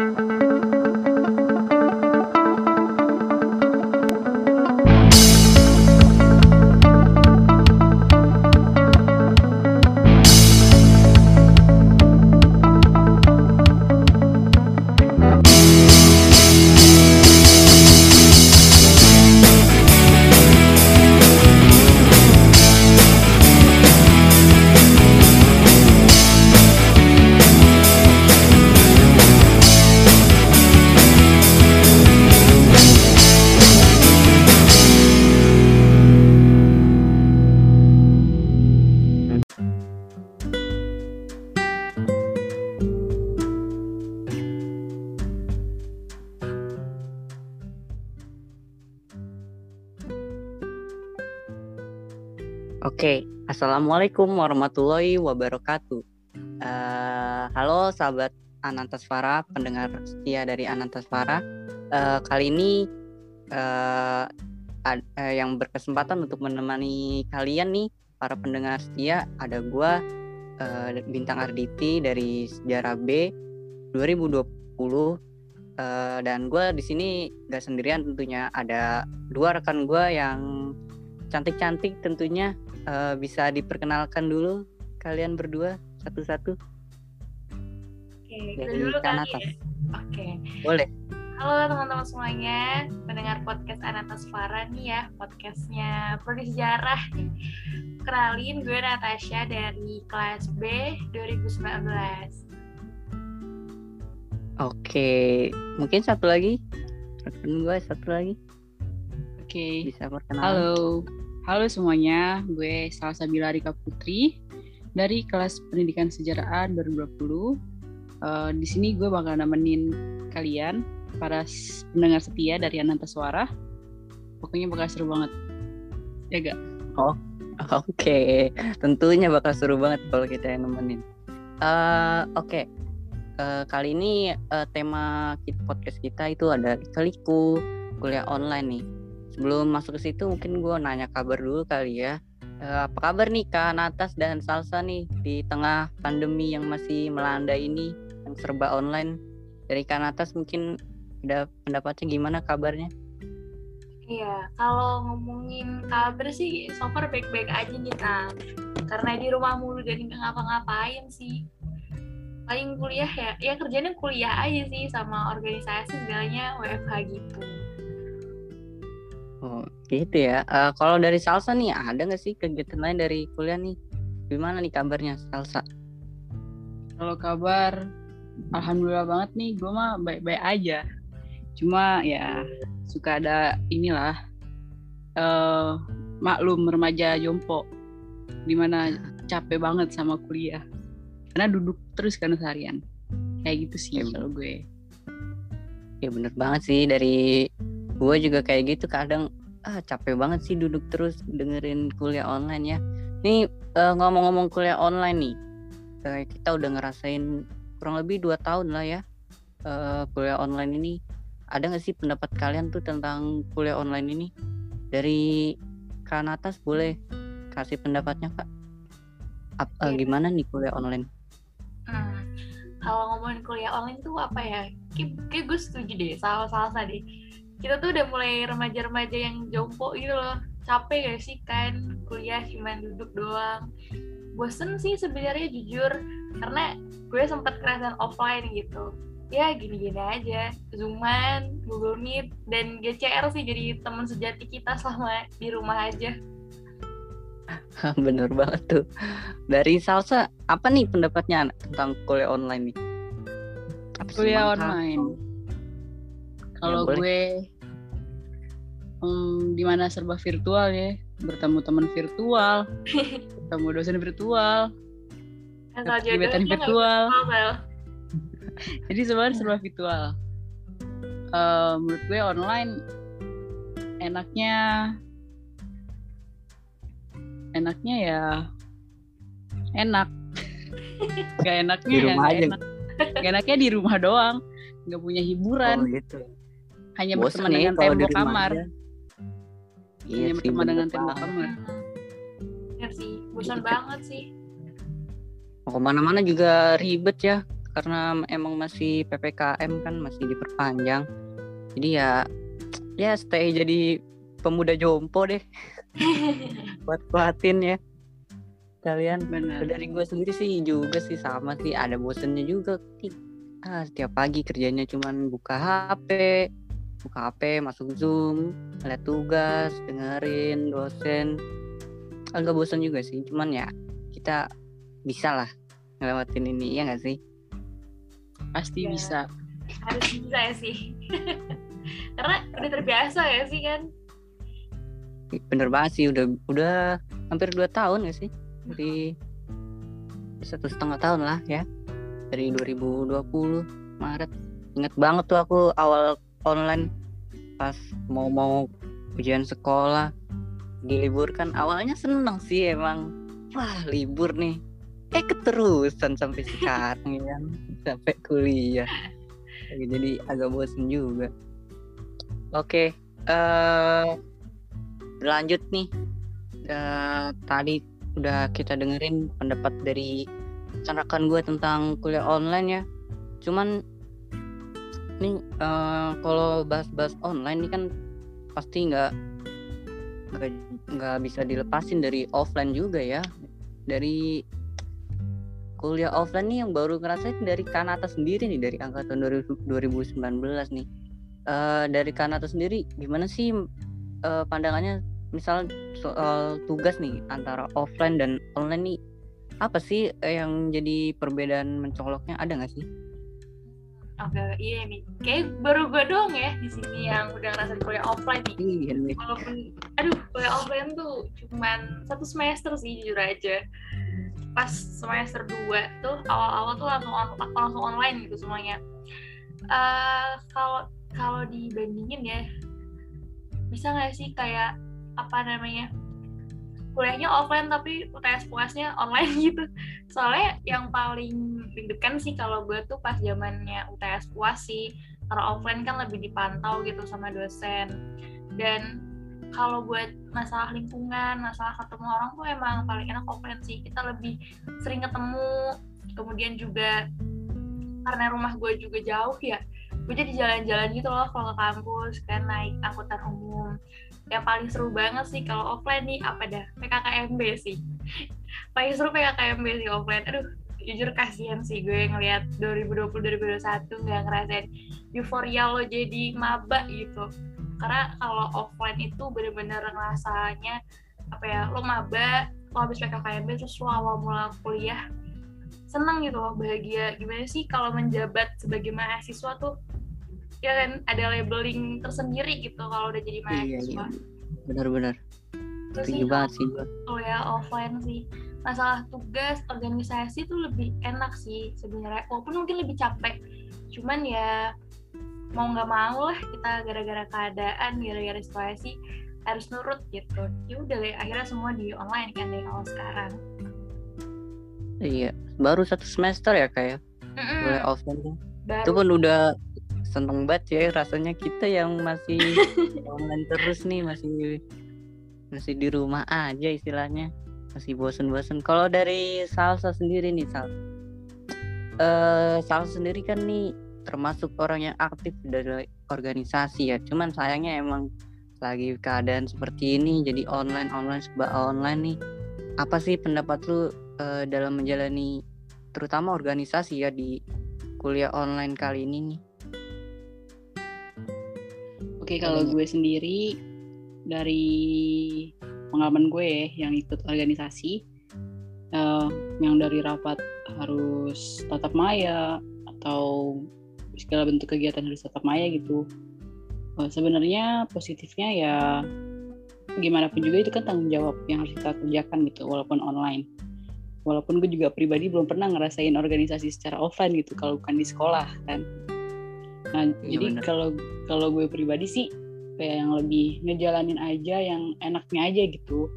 Oke, assalamualaikum warahmatullahi wabarakatuh. Uh, halo sahabat Anantasvara, pendengar setia dari Anantasvara. Uh, kali ini uh, ad, uh, yang berkesempatan untuk menemani kalian nih, para pendengar setia, ada gua uh, Bintang Arditi dari Sejarah B 2020. Uh, dan gue di sini gak sendirian tentunya ada dua rekan gue yang cantik-cantik tentunya uh, bisa diperkenalkan dulu kalian berdua satu-satu. Oke, dari dulu kan atas. Ya? Oke. Boleh. Halo teman-teman semuanya, pendengar podcast Anatas Farah nih ya, podcastnya Prodi Sejarah. Kenalin, gue Natasha dari kelas B 2019. Oke, mungkin satu lagi. Rekan gue satu lagi. Oke. Bisa perkenalan. Halo, Halo semuanya, gue Salsa Bilarika Putri dari kelas Pendidikan Sejarah A 2020. Uh, di sini gue bakal nemenin kalian para pendengar setia dari Ananta Suara. Pokoknya bakal seru banget. Ya gak? Oh, oke. Okay. Tentunya bakal seru banget kalau kita yang nemenin. Uh, oke. Okay. Uh, kali ini tema podcast kita itu ada kaliku kuliah online nih sebelum masuk ke situ mungkin gue nanya kabar dulu kali ya uh, apa kabar nih Kak Natas dan Salsa nih di tengah pandemi yang masih melanda ini yang serba online dari Kak Natas mungkin ada pendapatnya gimana kabarnya Iya, kalau ngomongin kabar sih so far baik-baik aja nih Kak. Karena di rumah mulu dan nggak ngapa-ngapain sih. Paling kuliah ya, ya kerjanya kuliah aja sih sama organisasi segalanya WFH gitu. Oh, gitu ya. Uh, kalau dari Salsa nih ada nggak sih kegiatan lain dari kuliah nih? Gimana nih kabarnya Salsa? Kalau kabar, alhamdulillah banget nih, gue mah baik-baik aja. Cuma ya suka ada inilah uh, maklum remaja jompo, di mana capek banget sama kuliah, karena duduk terus kan seharian. Kayak gitu sih ya, kalau gue. Ya bener banget sih dari gue juga kayak gitu kadang ah capek banget sih duduk terus dengerin kuliah online ya. Nih uh, ngomong-ngomong kuliah online nih uh, kita udah ngerasain kurang lebih dua tahun lah ya uh, kuliah online ini. Ada nggak sih pendapat kalian tuh tentang kuliah online ini? Dari kan atas boleh kasih pendapatnya kak. Ap, uh, gimana nih kuliah online? Hmm, kalau ngomongin kuliah online tuh apa ya? Kayak, kayak gue setuju deh salah-salah tadi kita tuh udah mulai remaja-remaja yang jompo gitu loh. Capek gak sih kan? Kuliah cuma duduk doang. Bosen sih sebenarnya jujur. Karena gue sempet kerasan offline gitu. Ya gini-gini aja. Zooman google meet dan GCR sih jadi teman sejati kita selama di rumah aja. Bener banget tuh. Dari salsa apa nih pendapatnya tentang kuliah online nih? Kuliah online kalau ya, gue um, di mana serba virtual ya, bertemu teman virtual, bertemu dosen virtual, kegiatan virtual. Jadi sebenarnya serba virtual. Uh, menurut gue online enaknya enaknya ya enak gak enaknya di rumah ya aja. enak gak enaknya di rumah doang nggak punya hiburan oh, gitu hanya Bosan berteman dengan tembok kamar. Iya hanya berteman dengan tembok kamar. Ya sih, bosan gitu. banget sih. Mau ke mana-mana juga ribet ya. karena emang masih ppkm kan masih diperpanjang jadi ya ya stay jadi pemuda jompo deh buat kuatin ya kalian benar dari gue sendiri sih juga sih sama sih ada bosennya juga ah setiap pagi kerjanya cuman buka HP buka HP masuk zoom lihat tugas dengerin dosen. Agak bosan juga sih cuman ya kita bisa lah ngelewatin ini ya nggak sih? Pasti Ya. bisa. Harus bisa ya sih. Karena udah terbiasa ya sih kan? Bener banget sih udah udah hampir dua tahun ya sih? Dari satu setengah tahun lah ya. Dari 2020 Maret. Inget banget tuh aku awal online pas mau mau ujian sekolah diliburkan awalnya seneng sih emang. Wah libur nih. Eh keterusan sampai sekarang ya. Sampai kuliah. Jadi agak bosen juga. Oke eh lanjut nih. Eh, tadi udah kita dengerin pendapat dari rekan gue tentang kuliah online ya. Cuman nih eh, kalau bahas-bahas online nih kan pasti nggak nggak bisa dilepasin dari offline juga ya. Dari kuliah offline nih yang baru ngerasain dari Kanata sendiri nih dari angkatan 2000 2019 nih. Eh, dari Kanata sendiri gimana sih eh, pandangannya? Misal soal tugas nih antara offline dan online nih apa sih yang jadi perbedaan mencoloknya? Ada nggak sih? Oke iya nih. Kayak baru gue doang ya di sini yang udah ngerasain kuliah offline nih. Iya nih. walaupun aduh kuliah offline tuh cuman satu semester sih jujur aja. Pas semester 2 tuh awal-awal tuh langsung on, langsung online gitu semuanya. Eh, kalau kalau dibandingin ya bisa nggak sih kayak apa namanya kuliahnya offline tapi UTS puasnya online gitu. Soalnya yang paling deg-degan sih kalau gue tuh pas zamannya UTS puas sih karena offline kan lebih dipantau gitu sama dosen. Dan kalau buat masalah lingkungan masalah ketemu orang tuh emang paling enak offline sih. Kita lebih sering ketemu kemudian juga karena rumah gue juga jauh ya gue jadi jalan-jalan gitu loh kalau ke kampus kan naik angkutan umum yang paling seru banget sih kalau offline nih apa dah? PKKMB sih. Paling seru PKKMB sih offline. Aduh jujur kasihan sih gue ngeliat 2020 2021 nggak ngerasain euforia lo jadi maba gitu. Karena kalau offline itu bener-bener ngerasanya apa ya lo maba lo habis PKKMB terus lo awal mula kuliah seneng gitu loh bahagia. Gimana sih kalau menjabat sebagai mahasiswa tuh ya kan ada labeling tersendiri gitu kalau udah jadi Iya mahasiswa iya. Benar-benar. Terus Setuju sih banget sih gua. kuliah offline sih masalah tugas organisasi tuh lebih enak sih sebenarnya walaupun mungkin lebih capek cuman ya mau nggak mau lah kita gara-gara keadaan gara-gara situasi harus nurut gitu ya udah deh akhirnya semua di online kan dari awal sekarang Iya. Baru satu semester ya kayak Mm-mm, kuliah offline tuh. baru Itu pun udah seneng banget ya rasanya kita yang masih online terus nih masih masih di rumah aja istilahnya masih bosen-bosen. Kalau dari salsa sendiri nih sal. Eh salsa sendiri kan nih termasuk orang yang aktif dari organisasi ya. Cuman sayangnya emang lagi keadaan seperti ini jadi online online serba online nih. Apa sih pendapat lu eh, dalam menjalani terutama organisasi ya di kuliah online kali ini nih Oke, kalau gue sendiri dari pengalaman gue ya, yang ikut organisasi, eh, yang dari rapat harus tatap maya atau segala bentuk kegiatan harus tatap maya gitu. Eh, sebenarnya positifnya ya gimana pun juga itu kan tanggung jawab yang harus kita kerjakan gitu, walaupun online. Walaupun gue juga pribadi belum pernah ngerasain organisasi secara offline gitu, kalau bukan di sekolah kan. Nah, Iya, jadi kalau kalau gue pribadi sih kayak yang lebih ngejalanin aja yang enaknya aja gitu.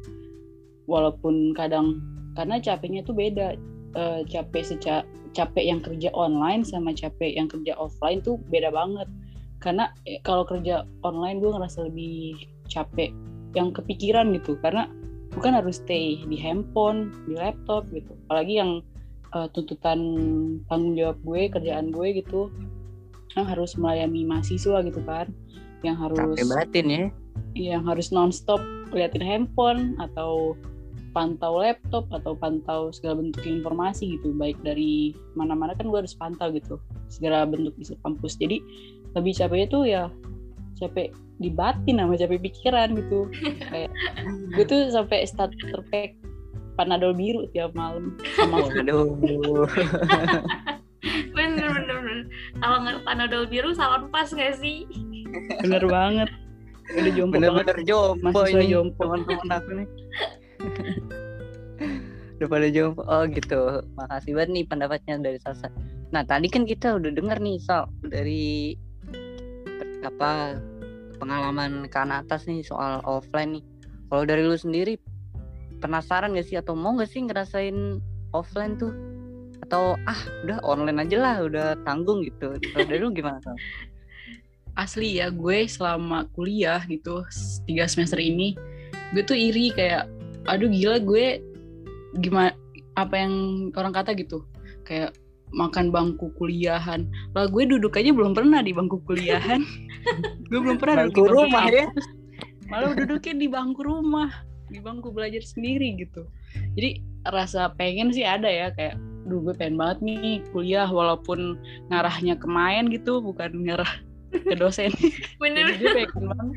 Walaupun kadang karena capeknya tuh beda. Eh, capek seca capek yang kerja online sama capek yang kerja offline tuh beda banget. Karena eh, kalau kerja online gue ngerasa lebih capek yang kepikiran gitu karena bukan harus stay di handphone, di laptop gitu. Apalagi yang uh, tuntutan tanggung jawab gue kerjaan gue gitu yang harus melayani mahasiswa gitu kan yang harus Capek batin ya. yang harus nonstop liatin handphone atau pantau laptop atau pantau segala bentuk informasi gitu baik dari mana-mana kan gue harus pantau gitu segala bentuk di kampus jadi lebih capeknya tuh ya capek di batin sama capek pikiran gitu kayak gue tuh sampai starter pack panadol biru tiap malam sama Waduh. bener bener bener kalau nggak panadol biru salon pas nggak sih bener banget udah jompo banget Bener-bener jompo Mahasiswa ini jompo. teman-teman aku nih. udah pada jompo. Oh gitu. Makasih banget nih pendapatnya dari Sasa. Nah tadi kan kita udah denger nih Sal dari apa pengalaman kan atas nih soal offline nih. Kalau dari lu sendiri penasaran gak sih atau mau gak sih ngerasain offline tuh? Atau ah udah online aja lah udah tanggung gitu. Kalau dari lu gimana Sal? asli ya gue selama kuliah gitu tiga semester ini gue tuh iri kayak aduh gila gue gimana apa yang orang kata gitu kayak makan bangku kuliahan lah gue duduk aja belum pernah di bangku kuliahan gue belum pernah Bangku duduk di rumah ya. malah duduknya di bangku rumah di bangku belajar sendiri gitu jadi rasa pengen sih ada ya kayak duh gue pengen banget nih kuliah walaupun ngarahnya ke main gitu bukan ngarah ke dosen. Bener. Jadi gue pengen banget.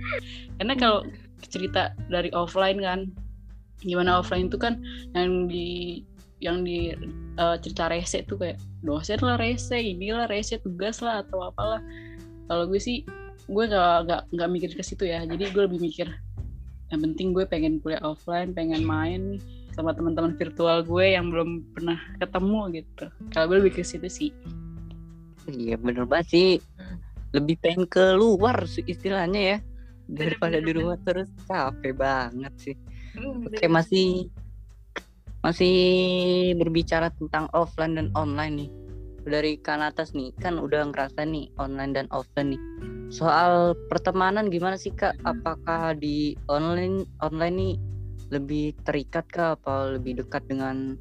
Karena kalau cerita dari offline kan gimana offline itu kan yang di yang di eh, cerita rese tuh kayak dosen lah rese inilah rese tugas lah atau apalah. Kalau gue sih gue gak, gak, gak mikir ke situ ya. Jadi gue lebih mikir yang penting gue pengen kuliah offline pengen main nih sama teman-teman virtual gue yang belum pernah ketemu gitu. Kalau gue lebih ke situ sih. Iya bener banget sih. Lebih pengen keluar istilahnya ya Daripada di rumah terus. Capek banget sih. Hmm, Oke masih Masih berbicara tentang offline dan online nih. Dari kan atas nih Kan udah ngerasa nih online dan offline nih. Soal pertemanan gimana sih kak? Apakah di online online nih lebih terikat kah? Apa lebih dekat dengan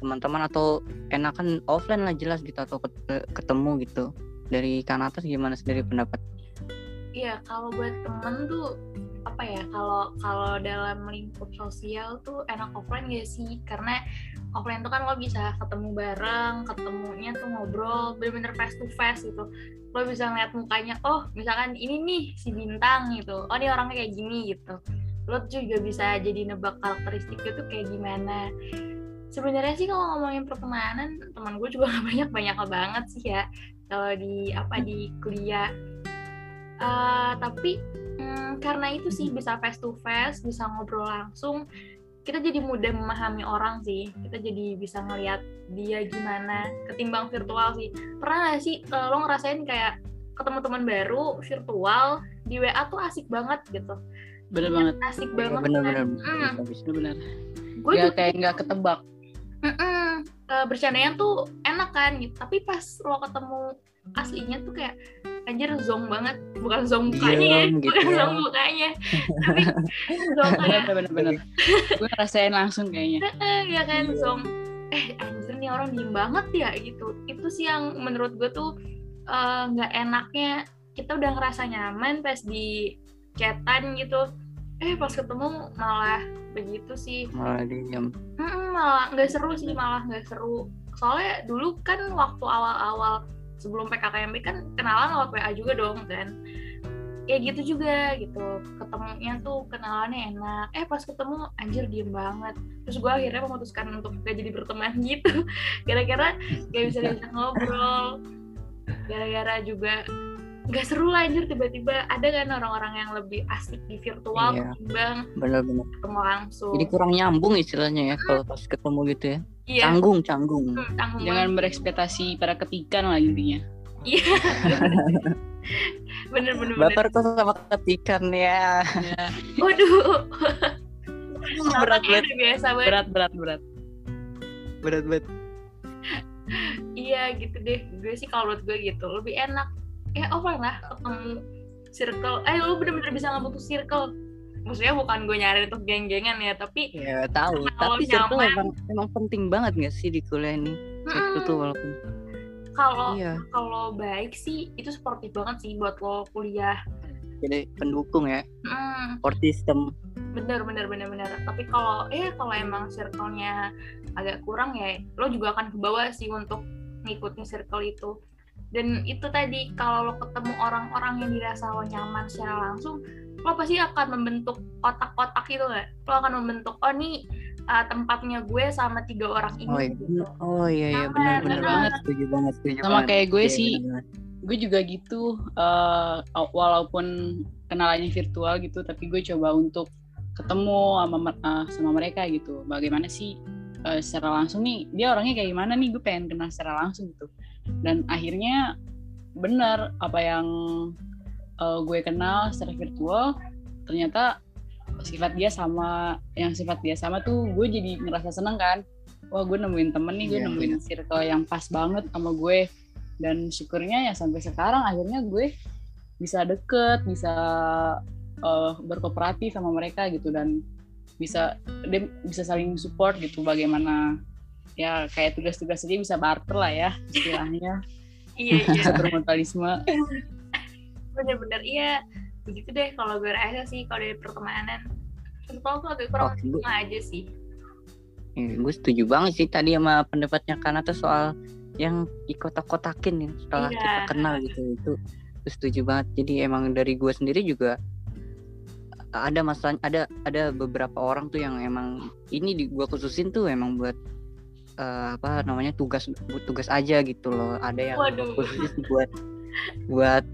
teman-teman atau enakan offline lah jelas gitu atau ket- ketemu gitu dari kan atas gimana sendiri pendapat Iya, kalau buat temen tuh apa ya? Kalau kalau dalam lingkup sosial tuh enak offline gak sih? Karena offline tuh kan lo bisa ketemu bareng, ketemunya tuh ngobrol, bener-bener face to face gitu. Lo bisa ngeliat mukanya, oh misalkan ini nih si bintang gitu. Oh ini orangnya kayak gini gitu. Lo juga bisa jadi nebak karakteristiknya tuh kayak gimana. Sebenarnya sih kalau ngomongin pertemanan, teman gue juga gak banyak-banyak banget sih ya. Kalau di apa di kuliah Eh, tapi mm, karena itu sih bisa face to face, bisa ngobrol langsung, kita jadi mudah memahami orang sih. Kita jadi bisa ngelihat dia gimana ketimbang virtual sih. Pernah gak sih eh, lo ngerasain kayak ketemu teman baru virtual di WA tuh asik banget gitu. Bener banget Asik banget. bener-bener kan? bisa, bisa. bener-bener Gue ya juga kayak nggak ketebak mm-mm, eh, bercandanya tuh enak kan gitu. Tapi pas lo ketemu aslinya tuh kayak anjir zong banget bukan zong mukanya ya Diem gitu bukan ya. zong mukanya tapi zong kayak bener bener bener gue ngerasain langsung kayaknya eh, ya kan Iya. zong eh anjir nih orang diem banget ya gitu itu sih yang menurut gue tuh eh, nggak enaknya kita udah ngerasa nyaman pas di chatan gitu. Eh pas ketemu malah begitu sih. Malah diam Mm-mm, malah nggak seru sih malah nggak seru. Soalnya dulu kan waktu awal-awal sebelum PKKMB kan kenalan lewat WA juga dong kan. Ya gitu juga gitu. Ketemunya tuh kenalannya enak. Eh pas ketemu anjir diem banget. Terus gue akhirnya memutuskan untuk gak jadi berteman gitu. Gara-gara gak bisa diajak ngobrol. Gara-gara juga gak seru lah anjir tiba-tiba ada kan orang-orang yang lebih asik di virtual Iya. ketimbang bener-bener ketemu langsung jadi kurang nyambung istilahnya ya kalau pas ketemu gitu ya iya canggung canggung Hmm, tanggung jangan berekspektasi pada ketikan lah intinya Iya. bener bener bener. baper kok sama ketikan ya ya, Waduh. berat banget biasa banget. berat berat berat berat banget Iya gitu deh. Gue sih kalau menurut gue gitu lebih enak. Ya offline lah ketemu circle. Eh lu bener-bener bisa ngebentuk circle. Maksudnya bukan gue nyari untuk geng-gengan ya, tapi ya tahu. Kalau tapi circle emang emang penting banget gak sih di kuliah ini? Itu tuh walaupun. Kalau iya. kalau baik sih itu sportif banget sih buat lo kuliah. Jadi pendukung ya. Mm, support system bener bener bener bener. Tapi kalau eh kalau emang circle-nya agak kurang ya lo juga akan ke bawah sih untuk ngikutin circle itu dan itu tadi kalau lo ketemu orang-orang yang dirasa lo nyaman secara langsung lo pasti akan membentuk kotak-kotak gitu nggak lo akan membentuk oh nih uh, tempatnya gue sama tiga orang ini oh iya gitu. oh iya iya benar benar banget setuju banget setuju Sama banget. kayak gue Iya, sih. benar-benar. gue juga gitu eh, walaupun kenalannya virtual gitu tapi gue coba untuk ketemu sama eh, sama mereka gitu bagaimana sih eh, secara langsung nih dia orangnya kayak gimana nih gue pengen kenal secara langsung gitu dan akhirnya benar apa yang eh, gue kenal secara virtual ternyata sifat dia sama yang sifat dia sama tuh gue jadi ngerasa seneng kan. Wah gue nemuin temen nih gue Iya, nemuin circle yang pas banget sama gue. Dan syukurnya ya sampai sekarang akhirnya gue bisa deket bisa eh, berkooperatif sama mereka gitu. Dan bisa dia bisa saling support gitu bagaimana ya kayak tugas-tugas aja bisa barter lah ya istilahnya. Iya iya. Bisa bermutualisme bener-bener iya. Begitu deh kalau gue rasa sih kalau dari pertemanan. Virtual tuh agak kurang Oh, aja sih. Ya, gue setuju banget sih tadi sama pendapatnya Kanata soal yang dikotak-kotakin ya setelah Iya. kita kenal gitu itu gue setuju banget. Jadi emang dari gue sendiri juga ada masalah ada ada beberapa orang tuh yang emang ini di gue khususin tuh emang buat eh, apa namanya tugas tugas aja gitu loh ada yang Waduh. khusus buat buat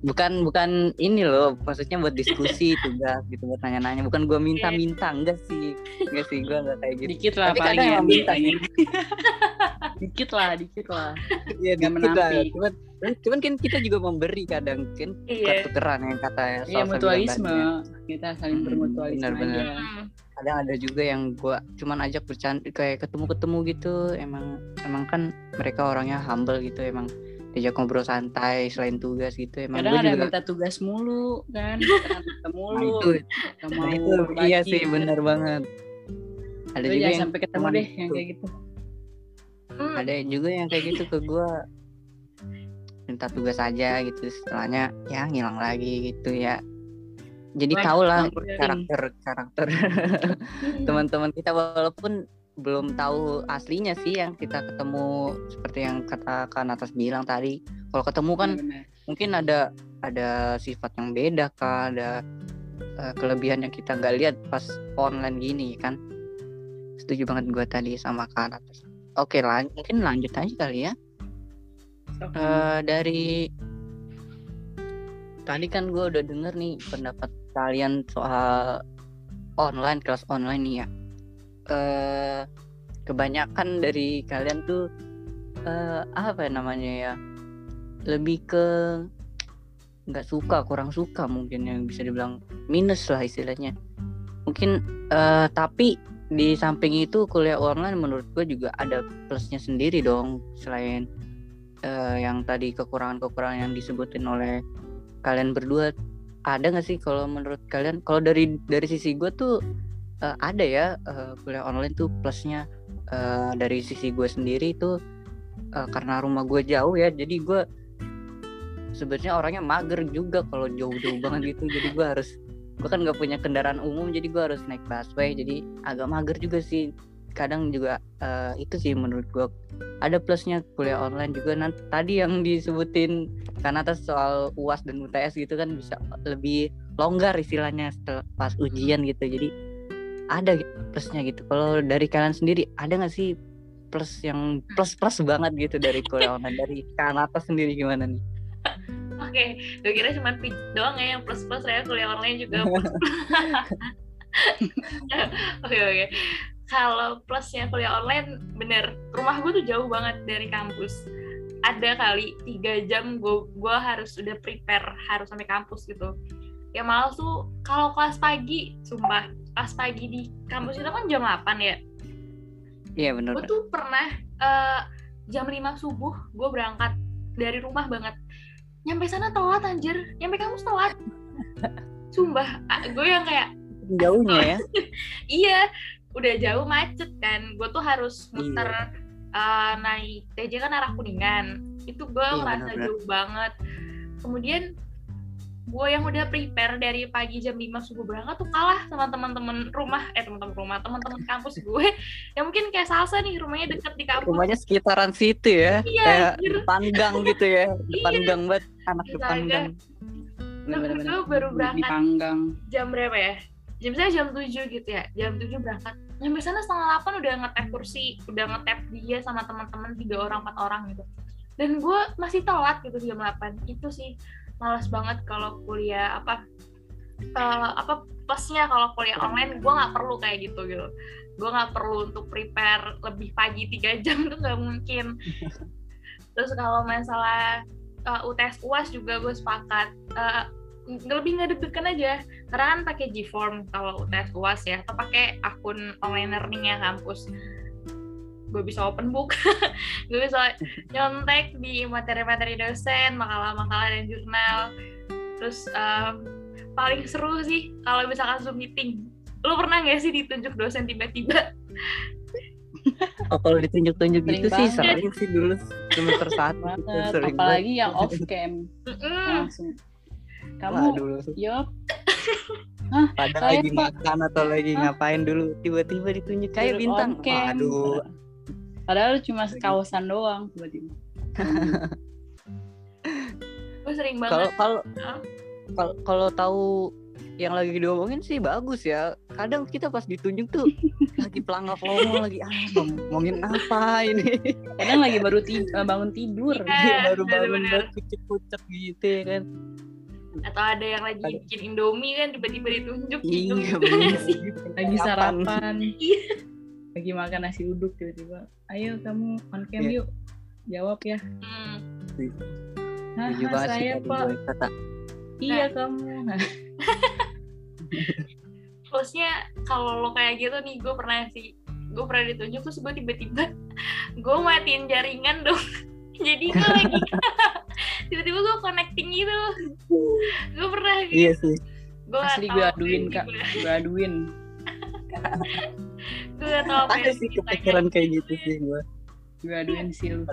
bukan bukan ini loh maksudnya buat diskusi tugas gitu buat nanya-nanya bukan gue minta-minta enggak sih enggak sih gue enggak kayak gitu dikit lah Tapi paling kadang ya minta gitu. dikit lah dikit lah Iya dikit lah. menampik. Cuman, cuman kan kita juga memberi kadang kan iya tukeran yang kata Iya mutualisme ya. kita saling Hmm, bermutualisme benar-benar. aja Hmm. Kadang ada juga yang gua cuman ajak bercanda kayak ketemu-ketemu gitu. Emang emang kan mereka orangnya humble gitu emang diajak ngobrol santai selain tugas gitu. Emang kadang ada juga minta tugas mulu kan kadang ketemu Nah, mulu itu, nggak nah, mau itu iya sih benar banget. Ada juga yang sampai ketemu deh yang gitu. kayak gitu Hmm. ada juga yang kayak gitu ke gua minta tugas aja gitu setelahnya ya ngilang lagi gitu ya jadi tau lah sering. karakter karakter teman-teman kita walaupun belum tahu aslinya sih yang kita ketemu seperti yang kata kan atas bilang tadi kalau ketemu kan Benar. mungkin ada ada sifat yang beda kah ada eh, kelebihan yang kita nggak lihat pas online gini kan setuju banget gue tadi sama kan atas oke lan mungkin lanjut aja kali ya. Eh, dari tadi kan gue udah denger nih pendapat kalian soal online kelas online nih ya. Eh kebanyakan dari kalian tuh eh apa ya namanya ya lebih ke nggak suka kurang suka mungkin yang bisa dibilang minus lah istilahnya. Mungkin eh tapi di samping itu kuliah online menurut gue juga ada plusnya sendiri dong selain eh, yang tadi kekurangan-kekurangan yang disebutin oleh kalian berdua ada nggak sih kalau menurut kalian kalau dari dari sisi gue tuh eh, ada ya eh, kuliah online tuh plusnya eh, dari sisi gue sendiri tuh eh, karena rumah gue jauh ya jadi gue sebenarnya orangnya mager juga kalau jauh-jauh banget gitu. Jadi gue harus gue kan nggak punya kendaraan umum jadi gue harus naik busway jadi agak mager juga sih. Kadang juga eh, itu sih menurut gue ada plusnya kuliah online juga. Nanti tadi yang disebutin karena atas soal uas dan UTS gitu kan bisa lebih longgar istilahnya setelah pas ujian gitu. Jadi ada gitu plusnya gitu kalau dari kalian sendiri ada nggak sih plus yang plus plus banget gitu dari kuliah online dari Kanata sendiri gimana nih Oke, gue kira cuma doang ya yang plus plus ya kuliah online juga. Oke oke. Kalau plusnya kuliah online, bener rumah gue tuh jauh banget dari kampus. Ada kali tiga jam gue gue harus udah prepare harus sampai kampus gitu. Ya malah tuh kalau kelas pagi, sumpah kelas pagi di kampus itu kan jam 8 ya. iya benar Gue tuh pernah eh, jam 5 subuh gue berangkat dari rumah banget. Nyampe sana telat anjir, nyampe kampus telat. Sumpah, gue yang kayak jauhnya ya iya udah jauh macet kan gue tuh harus muter uh, naik TJ kan arah kuningan itu gue Iya, benar-benar. jauh banget kemudian gue yang udah prepare dari pagi jam 5 subuh berangkat tuh kalah sama teman-teman rumah eh teman-teman rumah teman-teman kampus gue yang mungkin kayak salsa nih rumahnya deket di kampus Rumahnya sekitaran situ ya. Iya, Kayak anjir. depan gang gitu ya. Depan Iya. gang banget. Anak Iya, depan agak. gang. Bener-bener. Gue baru berangkat. Jam berapa ya jam saya jam 7 gitu ya jam 7 berangkat nyampe sana setengah 8 udah ngetap kursi udah ngetap dia sama teman-teman tiga orang empat orang gitu dan gue masih telat gitu jam 8 itu sih malas banget kalau kuliah apa eh, apa plusnya kalau kuliah online gue nggak perlu kayak gitu gitu. Gue nggak perlu untuk prepare lebih pagi tiga jam tuh nggak mungkin. Terus kalau masalah eh, UTS UAS juga gue sepakat. Nggak lebih nggak deg-degan aja. Karena kan pakai Gform kalau UTS UAS ya. Atau pakai akun online learningnya kampus gue bisa open book. Gue bisa nyontek di materi-materi dosen makalah-makalah dan jurnal. Terus em, paling seru sih kalau misalkan zoom meeting. Lu pernah nggak sih ditunjuk dosen tiba-tiba? Oh, kalau ditunjuk-tunjuk gitu sih banget. sering sih dulu. Semester satu gitu, banget. sering apalagi yang off cam. Langsung. Banget. kamu dulu yop pada saya, lagi makan atau lagi Hah? ngapain dulu tiba-tiba ditunjuk. Kayak bintang. on cam. Padahal cuma kawasan doang tiba-tiba gue sering banget kalau kalau kalau tahu yang lagi diomongin sih bagus ya. Kadang kita pas ditunjuk tuh lagi pelangap ngomong lagi ah ngomongin apa ini. kadang lagi baru ti- eh, bangun tidur Iya. Dia baru bangun buat kucek-kucek gitu ya kan. atau ada yang lagi Ada. bikin Indomie kan tiba-tiba ditunjuk Iya sih lagi sarapan Iya. Lagi makan nasi uduk tiba-tiba ayo kamu on cam Iya. yuk. Jawab ya. Hmm. Hah, saya pak. kata. iya kamu. Nah, Plusnya kalau lo kayak gitu nih gue pernah sih gue pernah ditunjuk terus gue tiba-tiba gue matiin jaringan dong. Jadi gue lagi tiba-tiba gue connecting gitu. Gue pernah Iya sih. gue asli gue aduin kak. gue aduin gue gak tau apa sih kepikiran kayak gitu sih gue. gue aduin sil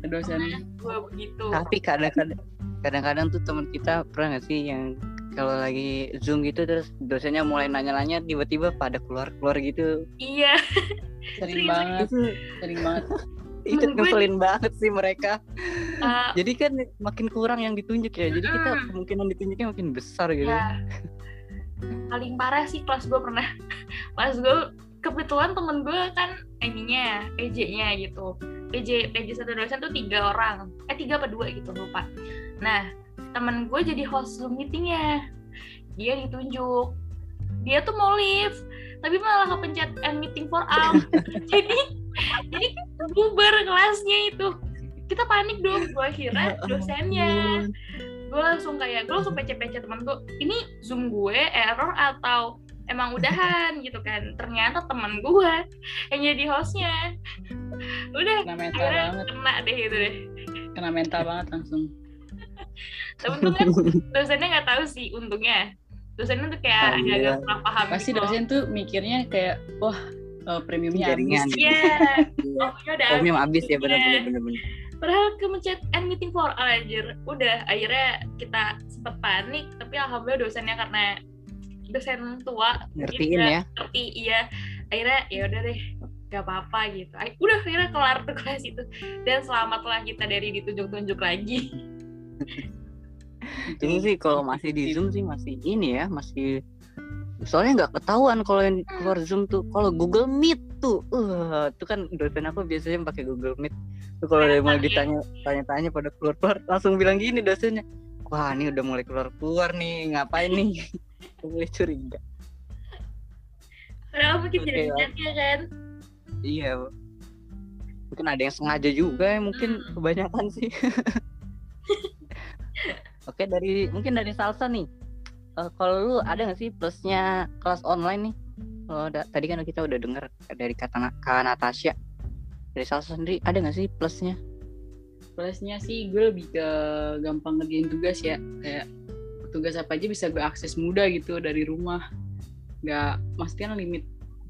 ke dosen gue begitu. Tapi kadang-kadang kadang-kadang tuh teman kita pernah nggak sih yang kalau lagi zoom gitu terus dosennya mulai nanya-nanya tiba-tiba pada keluar-keluar gitu? Iya. Sering banget. Sering banget. itu Gue- ngeselin banget sih mereka. Eh, jadi kan makin kurang yang ditunjuk ya jadi kita kemungkinan ditunjuknya makin besar gitu. Ya paling parah sih kelas gue pernah pas gue kebetulan temen gue kan ininya PJ-nya gitu. PJ PJ satu dosen tuh tiga orang. Eh tiga apa dua gitu lupa. Nah temen gue jadi host zoom meetingnya. Dia ditunjuk. Dia tuh mau live tapi malah kepencet end meeting for all jadi jadi bubar kelasnya itu. Kita panik dong. Gue kira dosennya. Gue langsung kayak gue langsung pece-pece temen gue ini zoom gue error atau emang udahan gitu kan. Ternyata temen gue yang jadi hostnya. Udah kena mental akhirnya banget. kena deh gitu deh. Kena mental banget langsung. Tapi untungnya dosennya nggak tahu sih untungnya. Dosennya tuh kayak Alhamdulillah. agak kurang paham pasti gitu. dosen tuh mikirnya kayak wah eh, premiumnya Jaringan. habis. iya. Omnya udah Omnya habis ya Iya. benar-benar benar-benar. padahal kemencet end meeting for all anjir. Udah akhirnya kita sempet panik tapi alhamdulillah dosennya karena dosen tua Ngertiin ya. ngerti iya. Akhirnya ya udah deh gak apa-apa gitu. Ay- udah akhirnya kelar tuh kelas itu. Dan selamatlah kita dari ditunjuk-tunjuk lagi. Ini sih kalau masih di zoom sih masih ini ya masih soalnya nggak ketahuan kalau yang keluar zoom tuh. Kalau Google Meet tuh uh, itu kan dosen aku biasanya pakai Google Meet. Tuh kalau yang mau ditanya tanya-tanya pada keluar-keluar langsung bilang gini dosennya wah ini udah mulai keluar-keluar nih ngapain nih mulai curiga. Padahal mungkin jadi kan? Iya mungkin ada yang sengaja juga ya mungkin Hmm. kebanyakan sih. Oke dari mungkin dari salsa nih. Eh, kalau lu ada nggak sih plusnya kelas online nih? Kalau da- tadi kan kita udah dengar dari kata kak Natasha. Dari salsa sendiri ada nggak sih plusnya? Plusnya sih gue lebih ke gampang ngerjain tugas ya. Kayak tugas apa aja bisa gue akses mudah gitu dari rumah. Nggak pasti kan limit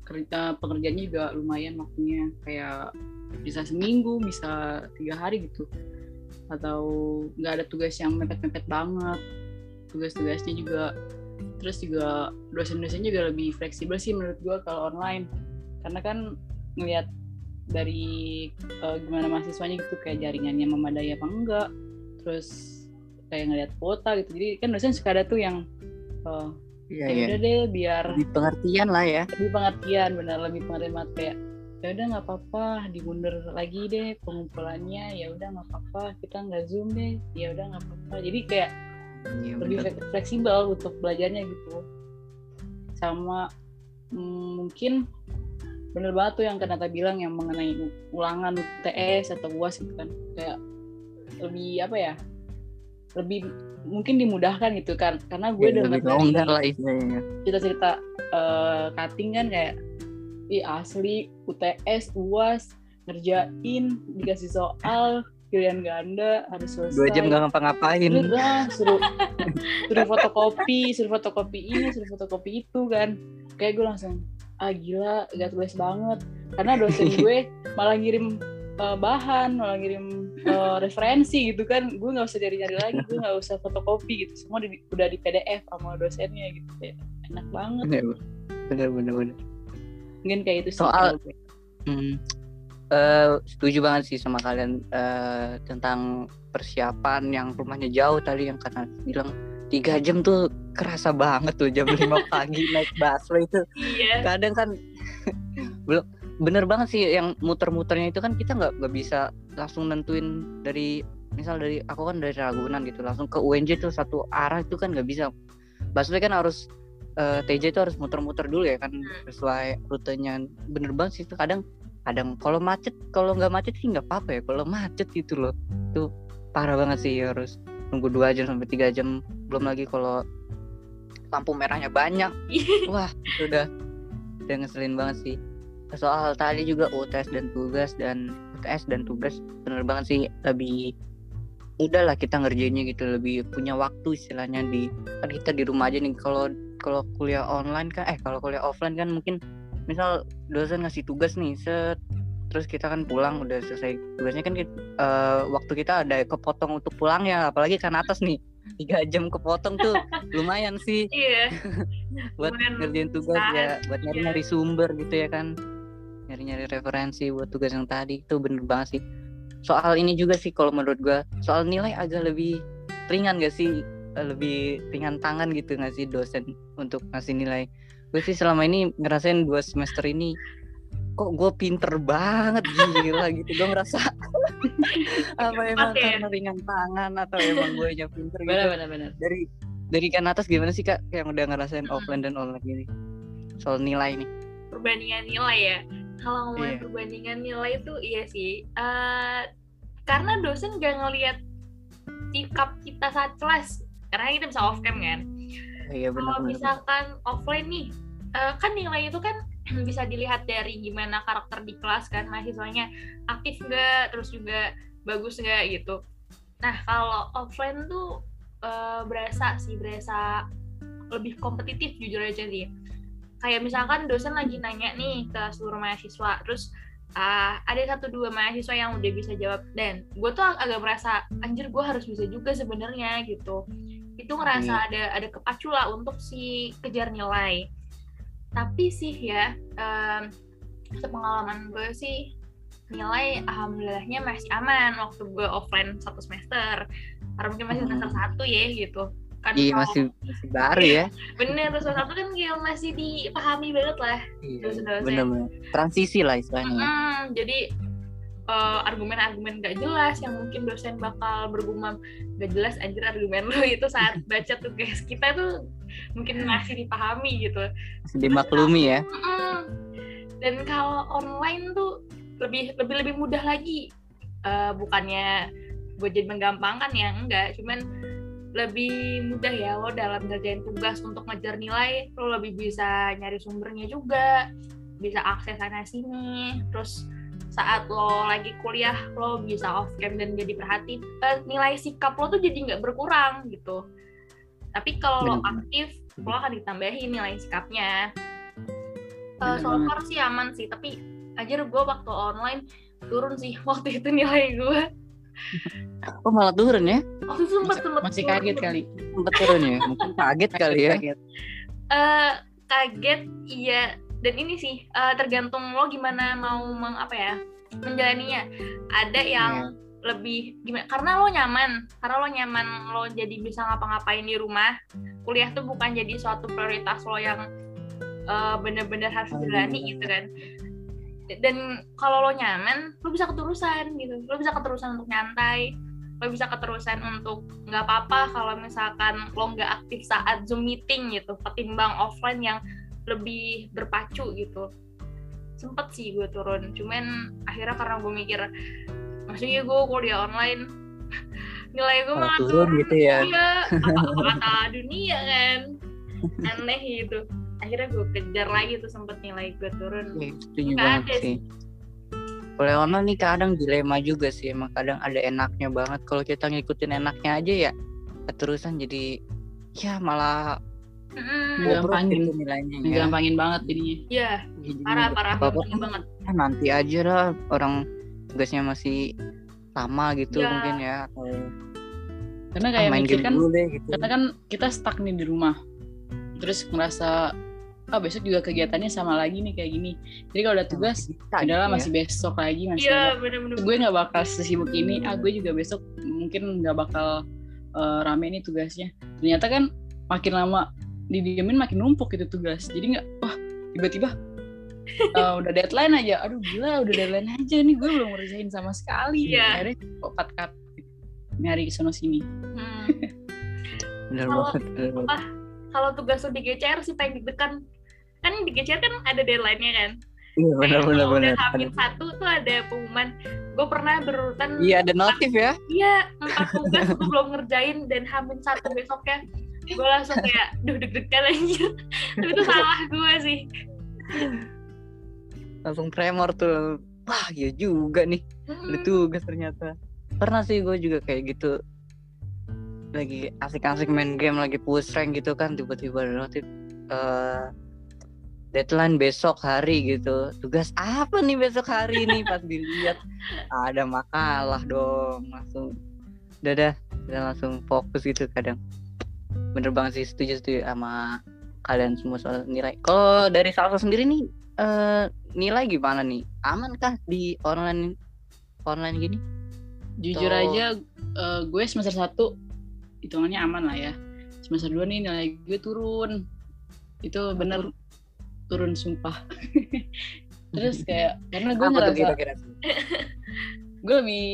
kerja pengerjaannya juga lumayan waktunya. Kayak bisa seminggu bisa tiga hari gitu. Atau nggak ada tugas yang mepet-mepet banget. Tugas-tugasnya juga terus juga dosen-dosen juga lebih fleksibel sih menurut gue kalau online. Karena kan ngelihat dari uh, gimana mahasiswanya gitu kayak jaringannya memadai apa enggak. Terus kayak ngelihat kuota gitu. Jadi kan dosen suka ada tuh yang uh, Iya, ya iya. udah deh biar Lebih pengertian lah ya. lebih pengertian benar lebih pengertian banget kayak ya udah nggak apa-apa dimundur lagi deh pengumpulannya. Ya udah nggak apa-apa kita nggak zoom deh. Ya udah nggak apa-apa. Jadi kayak Iya, lebih bener. fleksibel untuk belajarnya gitu. Sama mm, mungkin bener banget tuh yang Kanata bilang yang mengenai ulangan UTS atau UAS gitu kan. Kayak lebih apa ya lebih mungkin dimudahkan gitu kan karena gue Iya, dengar istilahnya. cerita-cerita eh, cutting kan kayak Ih asli UTS UAS ngerjain dikasih soal pilihan ganda harus selesai Dua jam gak ngapa-ngapain. Udah, suruh suruh fotokopi, suruh fotokopi ini, suruh fotokopi itu kan. Kayak gue langsung, ah gila, gak tulis banget. Karena dosen gue malah ngirim eh, bahan, malah ngirim eh, referensi gitu kan. Gue nggak usah nyari-nyari lagi, gue nggak usah fotokopi gitu. Semua di- udah di PDF sama dosennya gitu. Kayak enak banget. Bener, bener, bener. Mungkin kayak itu sih. Soal-. Hmm. Eh, setuju banget sih sama kalian eh, tentang persiapan yang rumahnya jauh tadi yang karena bilang tiga jam tuh kerasa banget tuh jam 5 pagi naik busway itu Iya. kadang kan belum bener banget sih yang muter-muternya itu kan kita nggak nggak bisa langsung nentuin dari misal dari aku kan dari Ragunan gitu langsung ke UNJ tuh satu arah itu kan nggak bisa. Busway kan harus eh, TJ itu harus muter-muter dulu ya kan sesuai rutenya. Bener banget sih itu kadang kadang kalau macet kalau nggak macet sih nggak apa-apa ya kalau macet gitu loh. Itu parah banget sih harus nunggu dua jam sampai tiga jam belum lagi kalau lampu merahnya banyak. Wah udah udah ngeselin banget sih soal tadi juga UTS dan tugas dan UTS dan tugas bener banget sih lebih udah lah kita ngerjainnya gitu lebih punya waktu istilahnya di kan kita di rumah aja nih kalau kalau kuliah online kan eh kalau kuliah offline kan mungkin misal dosen ngasih tugas nih set terus kita kan pulang udah selesai tugasnya kan kit- eh, waktu kita ada kepotong untuk pulang ya apalagi kan atas nih tiga jam kepotong tuh lumayan sih Iya. buat Lumayan ngerjain tugas ya buat nyari nyari iya. sumber gitu ya kan nyari nyari referensi buat tugas yang tadi itu bener banget sih soal ini juga sih kalau menurut gua soal nilai agak lebih ringan gak sih Eh, lebih ringan tangan gitu nggak sih dosen untuk ngasih nilai gue sih selama ini ngerasain dua semester ini kok gue pinter banget gila gitu gue ngerasa apa emang ya? karena ringan tangan atau emang gue nya pinter gitu Benar, benar, benar. dari dari kan atas gimana sih kak yang udah ngerasain Hmm. offline dan online ini soal nilai nih perbandingan nilai ya. Kalau ngomongin Iya. perbandingan nilai itu iya sih. Eh, karena dosen gak ngelihat sikap kita saat kelas. Karena kita bisa off cam kan. iya Kalau benar misalkan offline nih, eh, kan nilai itu kan bisa dilihat dari gimana karakter di kelas kan mahasiswanya aktif nggak, terus juga bagus nggak gitu. Nah kalau offline tuh eh, berasa sih berasa lebih kompetitif jujur aja sih. Kayak misalkan dosen lagi nanya nih ke seluruh mahasiswa, terus ah, ada satu dua mahasiswa yang udah bisa jawab dan gue tuh ag- agak merasa anjir gue harus bisa juga sebenarnya gitu. Itu ngerasa ada ada kepacu lah untuk si kejar nilai. Tapi sih ya em, sepengalaman gue sih nilai alhamdulillahnya masih aman waktu gue offline satu semester. Karena mungkin masih Hmm. semester satu ya gitu kan iya masih masih baru ya. bener semester satu kan kayak masih dipahami banget lah. Iya Dosen-dosen. bener-bener transisi lah istilahnya Mm, jadi eh, argumen-argumen gak jelas yang mungkin dosen bakal bergumam gak jelas anjir argumen lu itu saat baca tugas kita tuh mungkin masih dipahami gitu. Masih dimaklumi ya. Mm-mm. dan kalau online tuh lebih lebih lebih mudah lagi. Eh, bukannya gue jadi menggampangkan ya enggak. Cuman lebih mudah ya lo dalam ngerjain tugas untuk ngejar nilai lo lebih bisa nyari sumbernya juga bisa akses sana sini. Terus saat lo lagi kuliah lo bisa off cam dan jadi perhati eh, nilai sikap lo tuh jadi nggak berkurang gitu. Tapi kalau lo aktif lo akan ditambahin nilai sikapnya. Uh, so far sih aman sih, tapi ajar gue waktu online turun sih waktu itu nilai gue. Oh malah turun ya? Waktu itu sempet sempet Masih turun. kaget kali. Sempet turun ya? Mungkin kaget kali ya. Kaget. Eh, kaget iya dan ini sih eh, tergantung lo gimana mau meng apa ya menjalaninya ada yang lebih gimana karena lo nyaman karena lo nyaman lo jadi bisa ngapa-ngapain di rumah kuliah tuh bukan jadi suatu prioritas lo yang eh, bener-bener harus jalani gitu kan dan kalau lo nyaman lo bisa keterusan gitu. Lo bisa keterusan untuk nyantai lo bisa keterusan untuk nggak apa-apa kalau misalkan lo nggak aktif saat zoom meeting gitu ketimbang offline yang lebih berpacu gitu. Sempet sih gue turun cuman akhirnya karena gue mikir maksudnya gue kuliah online? Nilai gue Malah turun gitu ya. iya apa, apa kata dunia kan. Aneh gitu akhirnya gue kejar lagi tuh sempet nilai gue turun Iya, setuju banget ada sih. Kuliah online nih kadang dilema juga sih. Emang kadang ada enaknya banget. Kalau kita ngikutin enaknya aja ya keterusan jadi ya malah. Iya. bobrok Gampangin. gitu nilainya ya. Gampangin banget jadinya. Iya, Jadi parah parah gampang kan banget. ah, nanti aja lah orang tugasnya masih sama gitu Ya. mungkin ya atau Karena kayak main mikir kan dulu deh gitu. karena kan kita stuck nih di rumah terus ngerasa ah besok juga kegiatannya sama lagi nih kayak gini jadi kalau ada tugas Bisa adalah gitu ya. masih besok lagi masih Iya, ada. bener-bener. gue nggak bakal sesibuk ini ah gue juga besok mungkin nggak bakal eh, rame nih tugasnya ternyata kan makin lama didiemin makin numpuk gitu tugas jadi nggak wah tiba-tiba eh, udah deadline aja aduh gila udah deadline aja nih gue belum ngerjain sama sekali Iya. akhirnya kok cut cut nyari ke sono sini Hmm. Bener Kalau- banget, bener Kalau tugas lo di GCR sih paling deg-degan. Kan di GCR kan ada deadline-nya kan. Iya benar benar benar. Hamil satu tuh ada pengumuman. Gue pernah berurutan. Iya ada notif ya. Iya, empat tugas gue belum ngerjain dan hamil satu besoknya. Gue langsung kayak, duh deg-degan anjir. Tapi itu salah gue sih. Langsung tremor tuh. Wah iya juga nih. Ada tugas ternyata. Pernah sih gue juga kayak gitu. Lagi asik-asik main game lagi push rank gitu kan tiba-tiba ada notif eh, deadline besok hari gitu. Tugas apa nih besok hari nih pas dilihat ada makalah dong langsung dadah dan langsung fokus gitu kadang. Bener banget sih setuju setuju sama kalian semua soal nilai. Kalau dari Salsa sendiri nih eh, nilai gimana nih? Aman kah di online online gini? jujur Tuh. aja eh, gue semester 1 hitungannya aman lah ya semester 2 nih nilai gue turun itu bener turun sumpah. Terus kayak karena gue ngerasa kira-kira? gue lebih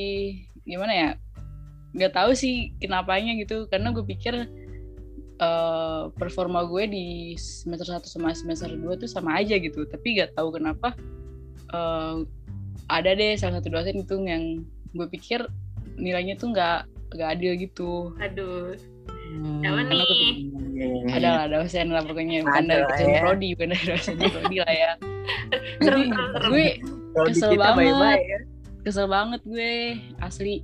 gimana ya nggak tahu sih kenapanya gitu. Karena gue pikir eh, performa gue di semester 1 sama semester 2 tuh sama aja gitu. Tapi nggak tahu kenapa eh, ada deh salah satu dosen itu yang gue pikir nilainya tuh nggak nggak adil gitu. Aduh, Hmm, Siapa nih? ada lah dosen lah pokoknya bukan dari dosen ya. prodi bukan dari dosen prodi lah ya serem. gue Kesel banget. ya. kesel banget gue asli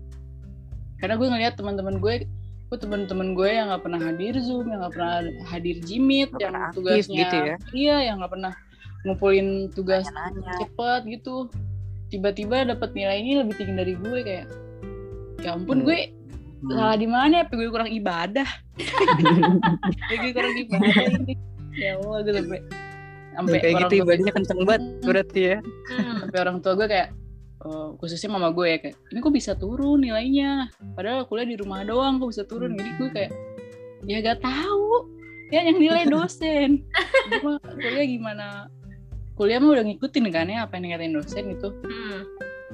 karena gue ngeliat teman-teman gue gue teman-teman gue yang nggak pernah hadir zoom yang nggak pernah hadir jimit Nggak yang tugasnya gitu ya. iya yang nggak pernah ngumpulin tugas Nanya-nanya. cepet gitu tiba-tiba dapat nilainya lebih tinggi dari gue kayak ya ampun Hmm. gue salah di mana ya? Gue kurang ibadah. Gue kurang ibadah ini. Ya Allah gue sampai sampai kayak gitu ibadahnya kenceng banget berarti ya. Hmm. sampai orang tua gue kayak eh, khususnya mama gue ya kayak ini kok bisa turun nilainya? Padahal kuliah di rumah doang kok bisa turun? Jadi gue kayak ya gak tahu. Ya yang nilai dosen. Gue mah kuliah gimana? Kuliah mah udah ngikutin kan ya apa yang ngatain dosen itu. Hmm.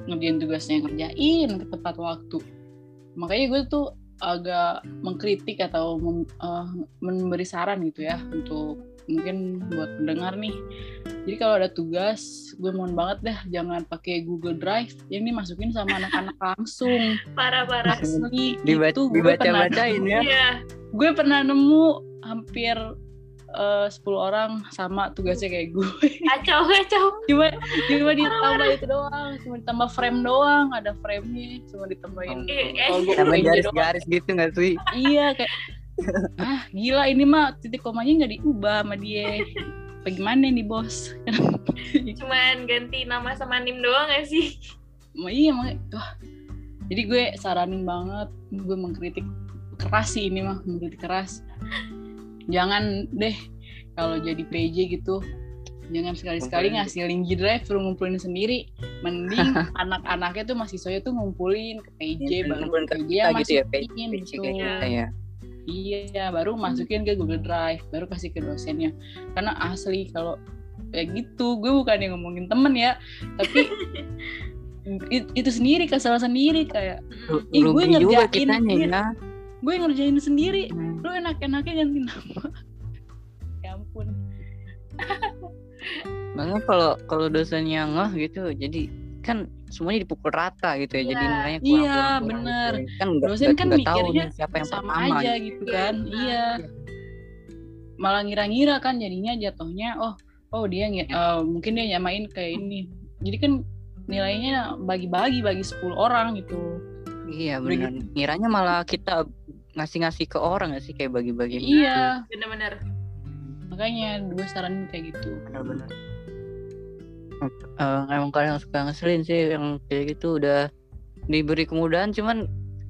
ngerjain tugasnya ngerjain ke tepat waktu makanya gue tuh agak mengkritik atau mem- eh, memberi saran gitu ya untuk mungkin buat pendengar nih jadi kalau ada tugas gue mohon banget dah jangan pakai Google Drive ini masukin sama anak-anak langsung Parah parah. asli Dibaca, itu gue pernah dibaca-bacain ya. Iya. gue pernah nemu hampir eh, 10 orang sama tugasnya kayak gue Kacau kacau. cuma cuma ditambah itu doang cuma ditambah frame doang ada framenya cuma ditambahin Iya, doang. garis-garis gitu nggak sih? iya kayak ah gila ini mah titik komanya nggak diubah sama dia apa gimana nih bos Cuman ganti nama sama nim doang gak sih? Ma- iya makanya wah jadi gue saranin banget gue mengkritik keras sih ini mah mengkritik keras jangan deh kalau jadi PJ gitu jangan sekali-sekali ngasih link G drive suruh ngumpulin sendiri. Mending anak-anaknya tuh mahasiswanya tuh ngumpulin ke PJ Iya, baru ngumpulin ke PJ kita yang gitu ya, masukin PC gitu ya. Iya. Baru masukin ke Google Drive baru kasih ke dosennya. Karena asli kalau kayak gitu gue bukan yang ngomongin temen ya tapi it- itu sendiri kesalahan sendiri kayak Ih, gue rugi juga ngerjain, kitanya iya. ya gue ngerjain sendiri Hmm. lu enak-enaknya ganti nama ya ampun Makanya kalau kalau dosennya ngeh gitu, jadi kan semuanya dipukul rata gitu ya. Jadi Iya. nilainya Iya, kurang-kurang bener. gitu. Kan nggak Dosen kan nggak tahu nih siapa yang sama pertama. aja gitu. gitu Iya, kan benar. iya malah ngira-ngira kan jadinya jatuhnya oh oh dia eh, mungkin dia nyamain kayak ini jadi kan nilainya bagi-bagi bagi 10 orang gitu Iya benar. Ngiranya malah kita ngasih-ngasih ke orang nggak sih kayak bagi-bagi. iya Bener-bener. makanya gue saranin kayak gitu Benar-benar. Eh, emang kadang suka ngeselin sih yang kayak gitu udah diberi kemudahan cuman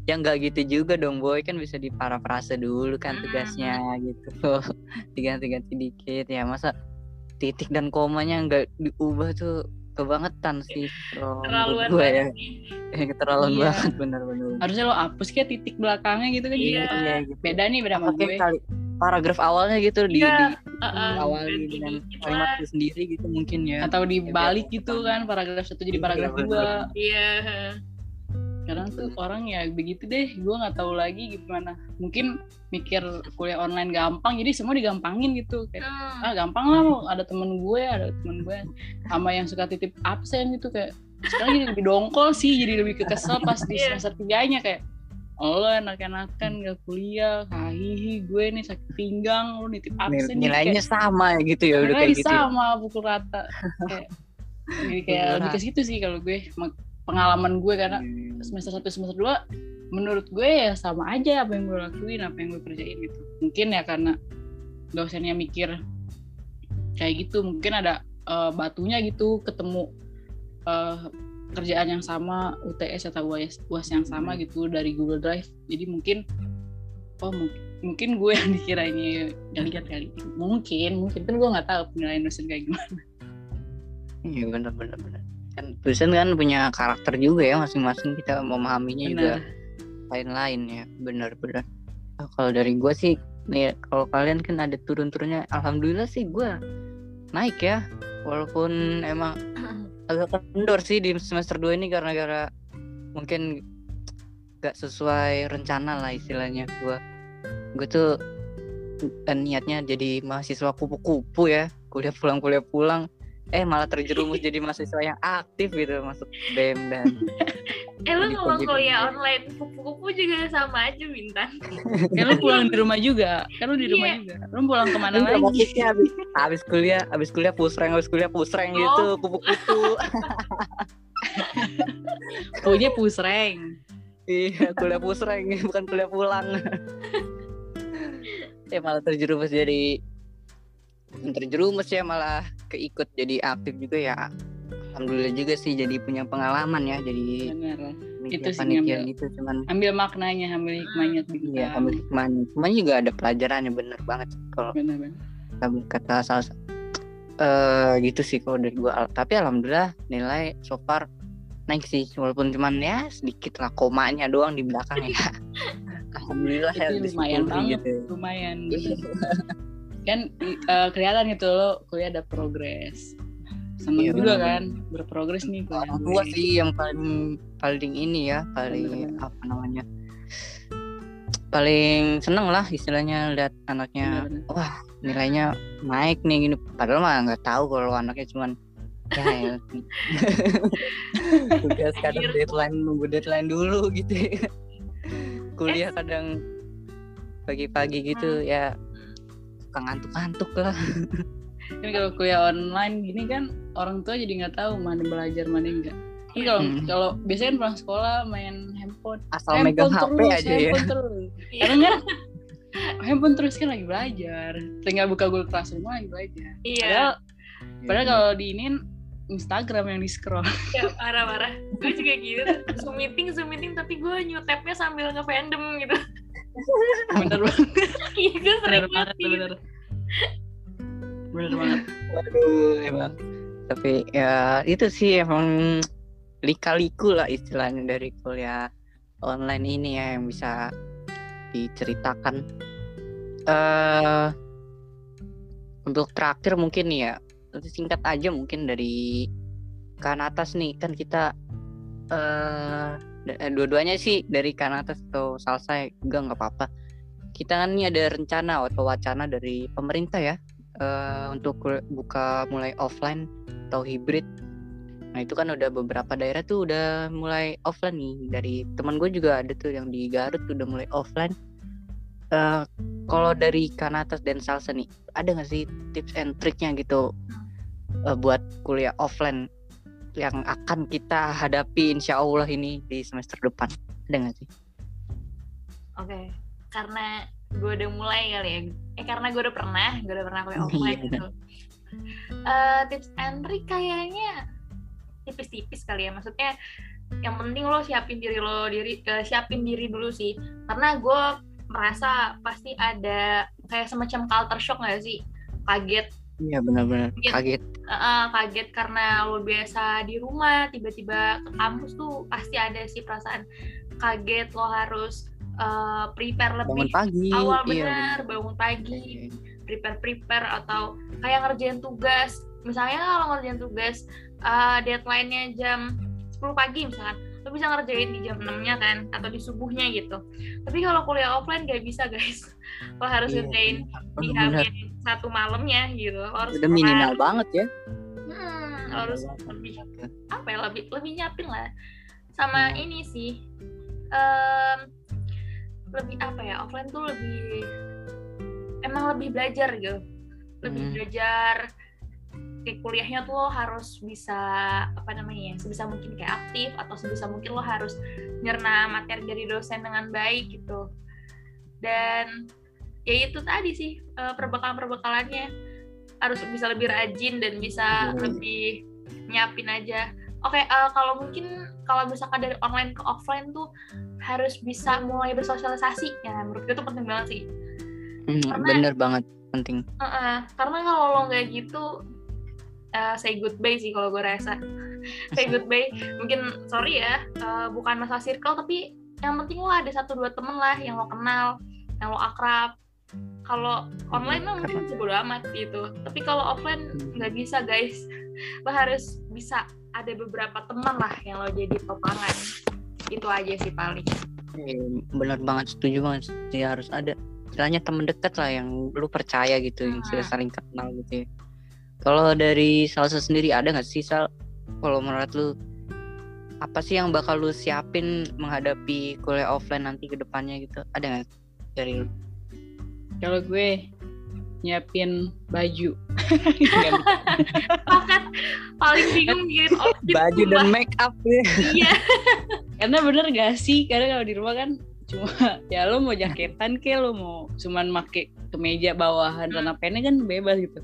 yang nggak gitu juga dong boy kan bisa diparafrase dulu kan Hmm. tugasnya gitu diganti-ganti dikit ya masa titik dan komanya nggak diubah tuh kebangetan sih kalau menurut Terlaluan gue ya. banget sih. Eh, keterlaluan Iya. banget benar-benar harusnya lo hapus kayak titik belakangnya gitu kan jadi Iya. Iya, gitu. beda nih beda sama gue. kali paragraf awalnya gitu di, Iya, di Heeh, awali ganti dengan dikit kalimat itu sendiri gitu mungkin ya. Atau dibalik Iya, gitu kan paragraf satu jadi Iya, paragraf dua. Iya. Sekarang tuh orang ya begitu deh gue nggak tahu lagi gimana. Mungkin mikir kuliah online gampang jadi semua digampangin gitu. Kayak Hmm. ah gampang lah mau ada temen gue ada temen gue sama yang suka titip absen gitu kayak sekarang jadi lebih dongkol sih jadi lebih kekesel pas di Iya. semester tiganya. Kayak oh, lo enak-enakan gak kuliah hahihi gue nih sakit pinggang lu nitip absen. Nilainya kayak, sama gitu ya udah kayak gitu ya. sama pukul rata. Kayak jadi kayak lebih ke situ sih kalau gue pengalaman gue karena Hmm. semester 1 semester 2 menurut gue ya sama aja apa yang gue lakuin apa yang gue kerjain gitu. Mungkin ya karena dosennya mikir kayak gitu mungkin ada eh, batunya gitu ketemu eh, kerjaan yang sama UTS atau UAS, UAS yang sama gitu dari Google Drive. Jadi mungkin oh mungkin mungkin gue yang dikiranya yang lihat kali. Mungkin mungkin. Kan gue nggak tahu penilaian dosen kayak gimana. Iya benar benar benar. Kan dosen kan punya karakter juga ya masing-masing kita memahaminya juga benar. lain-lain ya benar benar. Oh, kalau dari gue sih nih kalau kalian kan ada turun-turunnya, alhamdulillah sih gue naik ya. Walaupun emang agak kendor sih di semester 2 ini karena gara mungkin gak sesuai rencana lah istilahnya gue gue tuh eh, niatnya jadi mahasiswa kupu-kupu ya kuliah pulang kuliah pulang eh malah terjerumus jadi mahasiswa yang aktif gitu masuk bem dan Eh lu ngomong kuliah online kupu-kupu juga sama aja bintang. kan lu pulang di rumah juga. Kan lu di rumah Iya. juga. Lu pulang ke mana Enggak, lagi? maksudnya habis, habis kuliah habis kuliah pusreng habis kuliah pusreng gitu Oh. kupu-kupu punya pusreng. Iya kuliah pusreng bukan kuliah pulang. Ya malah terjerumus jadi terjerumus ya malah keikut jadi aktif juga ya alhamdulillah juga sih jadi punya pengalaman ya jadi Itu sih ngambil. gitu cuman ambil maknanya ambil hikmahnya juga iya ambil hikmahnya cuman juga ada pelajarannya bener banget kalau kata- salah sa- eh gitu sih kalau dari gua tapi alhamdulillah nilai so far naik sih walaupun cuman ya sedikit lah komanya doang di belakang ya alhamdulillah ya Itu lumayan banget. gitu. lumayan Iya. kan eh, kelihatan gitu lo kuliah ada progres seneng Iya, juga kan berprogres nih kuliah orang gue. sih yang paling paling ini ya paling Bener-bener. apa namanya paling seneng lah istilahnya lihat anaknya Bener-bener. wah nilainya naik nih gini padahal mah nggak tahu kalau anaknya cuman ya, ya. tugas kadang Anjir. deadline nunggu deadline dulu gitu ya. kuliah Eh. kadang pagi-pagi gitu ya suka ngantuk-ngantuk lah. Kan kalau kuliah online gini kan orang tua jadi nggak tahu mana belajar mana enggak kan kalau Hmm. kalau biasanya kan pulang sekolah main handphone. Asal megang HP terus, aja ya. handphone terus. Iya. kan handphone terus kan lagi belajar. Tinggal buka Google Classroom lagi belajar. Iya. Padahal padahal kalau diinin Instagram yang di scroll ya, parah parah gue juga gitu. Zoom meeting zoom meeting tapi gue nyutepnya sambil nge-fandom gitu bener banget. Iya gue bener sering banget banget bener. Bener banget. Waduh, emang. Tapi ya itu sih emang lika-liku lah istilahnya dari kuliah online ini ya yang bisa diceritakan. eh untuk terakhir mungkin nih ya singkat aja mungkin dari kan atas nih. Kan kita eh da- dua-duanya sih dari kan atas atau salsa juga nggak apa-apa. Kita kan ini ada rencana atau wacana dari pemerintah ya eh, untuk buka mulai offline atau hybrid. Nah itu kan udah beberapa daerah tuh udah mulai offline nih. Dari teman gue juga ada tuh yang di Garut udah mulai offline. Eh kalau dari Kanatas dan Salsa nih, ada nggak sih tips and triknya gitu eh, buat kuliah offline yang akan kita hadapi insya Allah ini di semester depan? Ada nggak sih? Oke, karena gue udah mulai kali ya. Eh karena gue udah pernah, gue udah pernah kuliah offline Iya. gitu. Eh, tips and trick kayaknya tipis-tipis kali ya. Maksudnya yang penting lo siapin diri lo diri eh, siapin diri dulu sih. Karena gue merasa pasti ada kayak semacam culture shock gak sih? Kaget Iya benar-benar. Kaget. Eh, kaget karena lo biasa di rumah tiba-tiba ke kampus tuh pasti ada sih perasaan kaget lo harus eh, prepare Bangun lebih pagi. awal iya, benar bangun pagi prepare prepare atau kayak ngerjain tugas. Misalnya kalau ngerjain tugas uh, deadline-nya jam 10 pagi misalkan lo bisa ngerjain di jam 6 nya kan atau di subuhnya gitu tapi kalau kuliah offline gak bisa guys lo harus Iya, ngerjain di benar. hamin satu malamnya gitu lo harus Udah minimal kelar. banget ya. hmm, lo harus lebih apa ya lebih lebih nyapin lah sama Hmm. ini sih em, lebih apa ya offline tuh lebih emang lebih belajar gitu lebih Hmm. belajar kayak kuliahnya tuh lo harus bisa apa namanya ya sebisa mungkin kayak aktif atau sebisa mungkin lo harus nyerna materi dari dosen dengan baik gitu. Dan ya itu tadi sih eh, perbekalan-perbekalannya. Harus bisa lebih rajin dan bisa Hmm. lebih nyiapin aja. Oke eh, kalau mungkin kalau misalkan dari online ke offline tuh harus bisa mulai bersosialisasi. Ya menurut gue itu penting banget sih. Hmm, Karena- bener banget penting. Heeh, karena kalau lo nggak gitu eh, say goodbye sih kalau gue rasa. Say goodbye. Mungkin sorry ya eh, bukan masalah circle tapi yang penting lo ada satu dua temen lah yang lo kenal yang lo akrab. Kalau online mah mungkin bodo amat gitu. Tapi kalau offline nggak bisa guys. Lo harus bisa ada beberapa teman lah yang lo jadi topangan. Itu aja sih paling. Eh, bener banget. Setuju banget sih. Harus ada. Istilahnya temen dekat lah yang lu percaya gitu yang sudah Hmm. saling kenal gitu ya kalau dari Salsa sendiri ada nggak sih Sal? Kalau menurut lu apa sih yang bakal lu siapin menghadapi kuliah offline nanti ke depannya gitu? Ada nggak dari lu? Kalau gue nyiapin baju. Paket paling bingung mikirin outfit baju dan make up ya. Iya. Karena bener gak sih? Karena kalau di rumah kan cuma ya lo mau jaketan ke lo mau cuman make kemeja bawahan celana pendek kan bebas gitu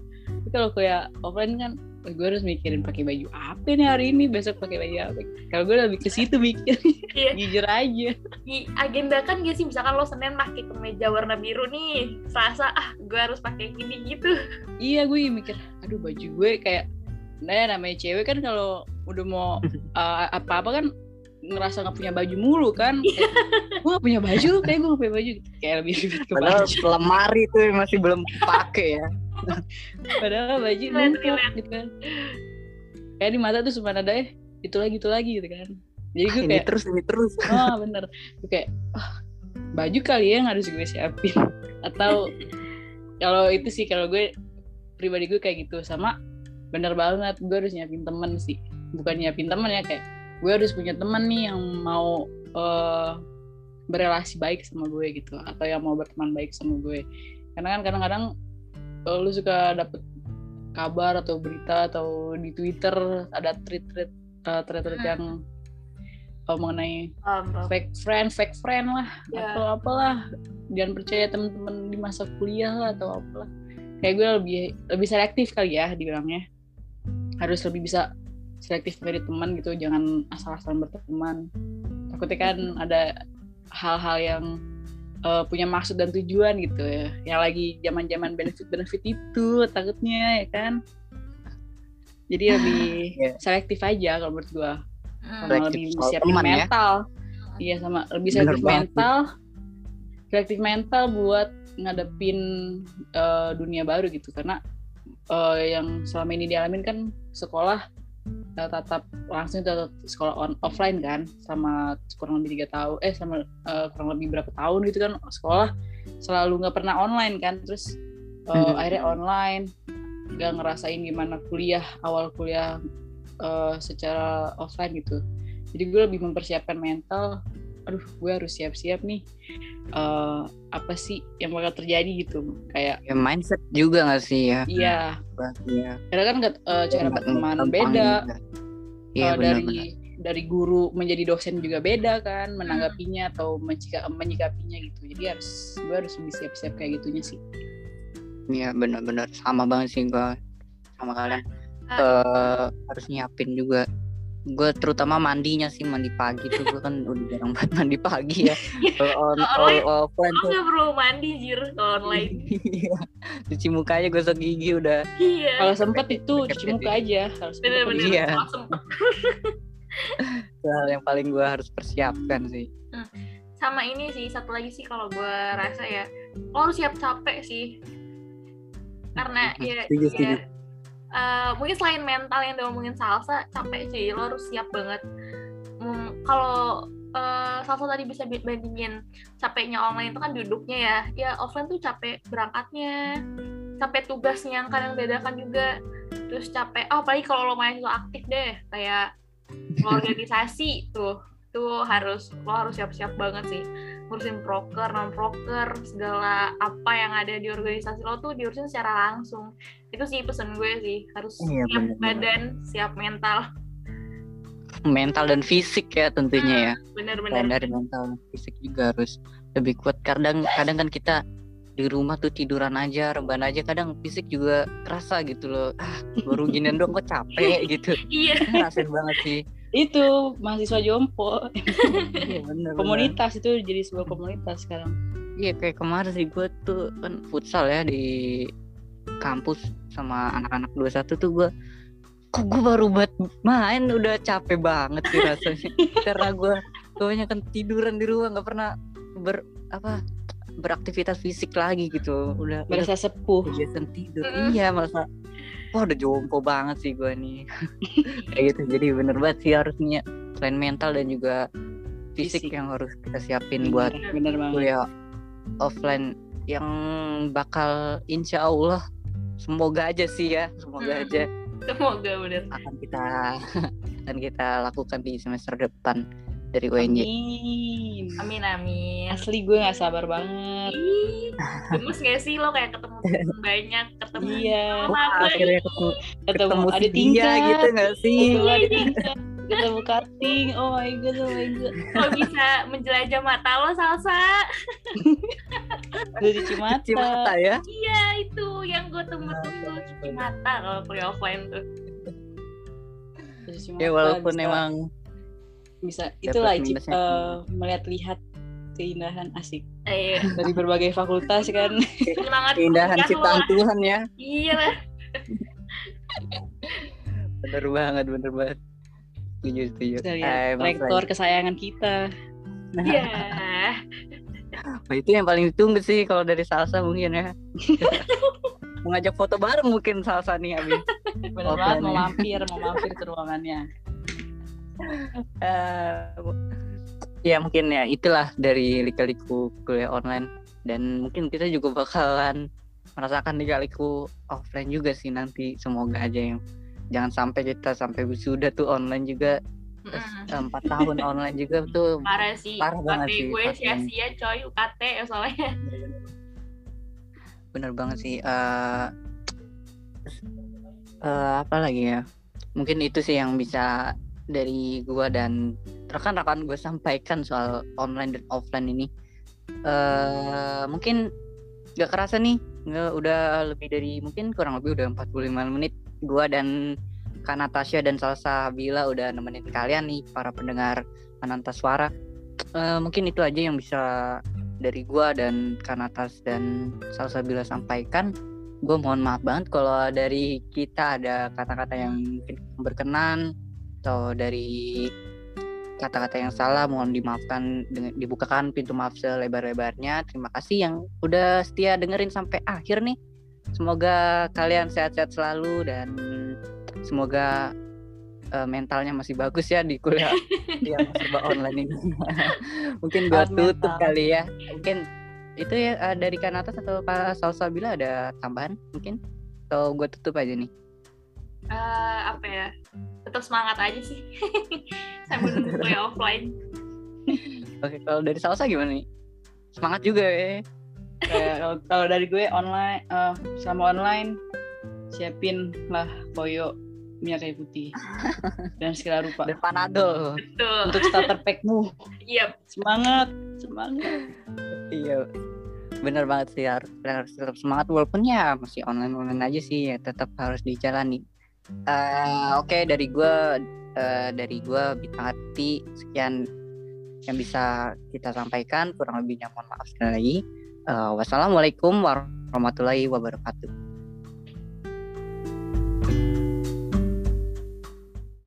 tapi kalau kayak offline kan "Wah, gue harus mikirin pakai baju apa nih hari ini besok pakai baju apa? Kalau gue lebih ke situ mikir Iya. jujur aja. Diagendakan gak sih? Misalkan lo senin pakai kemeja warna biru nih selasa ah gue harus pakai gini gitu. Iya gue mikir aduh baju gue kayak nah namanya cewek kan kalau udah mau uh, apa-apa kan ngerasa nggak punya baju mulu kan. Kayak, gue gak punya baju kayak gue gak punya baju. Kayak lebih ribet ke padahal baju. lemari tuh masih belum pakai ya padahal baju numpuk gitu kan. Kayak di mata tuh cuma ada eh itu lagi itu lagi gitu kan. Jadi gue ini kayak terus ini terus. Oh bener. Gue kayak "Ah, baju kali ya yang harus gue siapin. Atau kalau itu sih kalau gue pribadi gue kayak gitu. Sama bener banget gue harus nyiapin temen sih. Bukan nyiapin temen ya kayak gue harus punya temen nih yang mau eh, berelasi baik sama gue gitu atau yang mau berteman baik sama gue karena kan kadang-kadang lu suka dapet kabar atau berita atau di Twitter ada tweet-tweet eh, thread-thread Hmm. yang uh, mengenai paham. fake friend, fake friend lah Ya. atau apalah. Jangan percaya teman-teman di masa kuliah lah atau apalah. Kayak gue lebih lebih selektif kali ya dibilangnya. Harus lebih bisa selektif dari teman gitu, jangan asal-asalan berteman. Takutnya kan ada hal-hal yang uh, punya maksud dan tujuan gitu ya. Yang lagi zaman-zaman benefit-benefit itu takutnya ya kan. Jadi lebih Iya. selektif aja kalau menurut gua Hmm. sama Selektif lebih siapin ya. mental iya sama lebih Bener selektif banget mental selektif mental buat ngadepin eh, dunia baru gitu karena eh, yang selama ini dialamin kan sekolah tatap langsung tatap sekolah on offline kan sama kurang lebih tiga tahun eh sama eh, kurang lebih berapa tahun gitu kan sekolah selalu nggak pernah online kan terus Hmm. akhirnya online nggak ngerasain gimana kuliah awal kuliah eh, secara offline gitu jadi gue lebih mempersiapkan mental aduh gue harus siap-siap nih eh, apa sih yang bakal terjadi gitu kayak Ya mindset juga gak sih ya? iya Iya. karena kan eh, cara berteman beda. Iya benar dari dari guru menjadi dosen juga beda kan menanggapinya atau mencika- menyikapinya gitu jadi harus gue harus lebih siap-siap kayak gitunya sih Iya benar-benar sama banget sih gua sama kalian. Eh harus nyiapin juga. Gue terutama mandinya sih mandi pagi tuh gue kan udah jarang banget mandi pagi ya. Kalau on all online- offline tuh. nggak perlu mandi jir kalau online. Iya. Cuci mukanya gosok gigi udah. Iya. kalau sempet itu cuci muka aja harus Bener-bener. Iya. Kalau sempet. itu hal yang paling gue harus persiapkan sih. Sama ini sih satu lagi sih kalau gue rasa ya lo harus siap capek sih. Karena ya, ya eh, mungkin selain mental yang diomongin salsa capek sih lo harus siap banget. Hmm, kalau eh, salsa tadi bisa bi- bandingin capeknya online itu kan duduknya ya, ya offline tuh capek berangkatnya, capek tugasnya yang kadang bedakan juga, terus capek. Oh, apalagi kalau lo mahasiswa aktif deh, kayak organisasi tuh tuh harus lo harus siap-siap banget sih ngurusin proker non proker segala apa yang ada di organisasi lo tuh diurusin secara langsung itu sih pesen gue sih harus Iya, siap bener-bener. badan siap mental Mental dan fisik ya tentunya ya. Selain bener-bener dari mental dan fisik juga harus lebih kuat. Kadang kadang kan kita di rumah tuh tiduran aja, rebahan aja. Kadang fisik juga kerasa gitu loh. Ah, baru ginian dong kok capek gitu. iya Ngerasain banget sih. Itu mahasiswa jompo. Iya bener. komunitas itu jadi sebuah komunitas sekarang. Iya kayak kemarin sih gue tuh kan futsal ya di kampus sama anak-anak 21 tuh gue kok gue baru buat main? Udah capek banget sih rasanya. Karena gue gue kan tiduran di rumah nggak pernah ber apa beraktivitas fisik lagi gitu. Udah udah merasa sepuh. kebiasaan tidur. Mm. iya masa wah udah jompo banget sih gue nih. Kayak gitu jadi bener banget sih harusnya. Selain mental dan juga fisik, Fisik. yang harus kita siapin buat bener banget. kuliah offline yang bakal insya Allah semoga aja sih ya semoga Hmm. aja semoga bener. akan kita akan kita lakukan di semester depan dari UNJ. Amin. amin amin Asli gue gak sabar banget. Ih, gemes gak sih lo kayak ketemu banyak ketemu Iya. sama Wah, gue akhirnya ketemu, Ketemu ketemu ada tingkat. gitu gak sih? Ketemu ada tingkat. Ketemu karting. Oh my god, oh my god. lo bisa menjelajah mata lo salsa Udah cuci mata. Cuci mata ya. iya itu yang gue tunggu-tunggu cuci mata kalau kuliah offline tuh Ya walaupun bisa- emang bisa Dapat itulah minusnya. eh, melihat-lihat keindahan asik eh, dari berbagai fakultas kan. semangat keindahan ciptaan lah. Tuhan ya. iya lah Bener banget, bener banget. Setuju, setuju. Bisa Eh, rektor kesayangan kita. iya Nah, itu yang paling ditunggu sih kalau dari salsa mungkin ya. Mengajak foto bareng mungkin salsa nih Abi. Bener banget mau ya. mampir, mau mampir ke ruangannya. Eh, ya mungkin ya itulah dari lika-liku kuliah online. Dan mungkin kita juga bakalan merasakan lika-liku offline juga sih nanti. Semoga aja yang jangan sampai kita sampai wisuda tuh online juga. Mm-mm. empat tahun online juga tuh parah sih. Parah banget sih, gue sia-sia coy UKT ya soalnya. Bener banget sih eh eh, apa lagi ya? Mungkin itu sih yang bisa dari gua dan rekan-rekan gue sampaikan soal online dan offline ini. Eh mungkin gak kerasa nih nggak udah lebih dari mungkin kurang lebih udah 45 menit. Gua dan Kak Natasha dan Salsa Bila udah nemenin kalian nih para pendengar Ananta Suara. Eh, mungkin itu aja yang bisa dari gua dan Kak Natas dan Salsa Bila sampaikan. Gue mohon maaf banget kalau dari kita ada kata-kata yang berkenan atau dari kata-kata yang salah mohon dimaafkan dengan dibukakan pintu maaf selebar-lebarnya. Terima kasih yang udah setia dengerin sampai akhir nih. Semoga kalian sehat-sehat selalu dan semoga eh, mentalnya masih bagus ya di kuliah. Yang serba online ini. Mungkin gue Kuat tutup mental. kali ya. Mungkin itu ya eh, dari kan atas atau Kak Salsa bila ada tambahan mungkin? Atau gue tutup aja nih? Eh, apa ya tetap semangat aja sih. Sambil nunggu kuliah offline oke kalau dari Salsa gimana nih? Semangat juga ya. Kayak kalau- kalau dari gue online eh, selama online siapin lah koyo minyak kayu putih dan segala rupa. Dan Panadol betul. Untuk starter packmu. Iya semangat semangat. Iya. Bener banget sih harus, harus tetap semangat walaupun ya masih online online aja sih ya tetap harus dijalani Eh, oke dari gua eh, dari gua bintang hati sekian yang bisa kita sampaikan. Kurang lebihnya mohon maaf sekali lagi. Eh, wassalamualaikum warahmatullahi wabarakatuh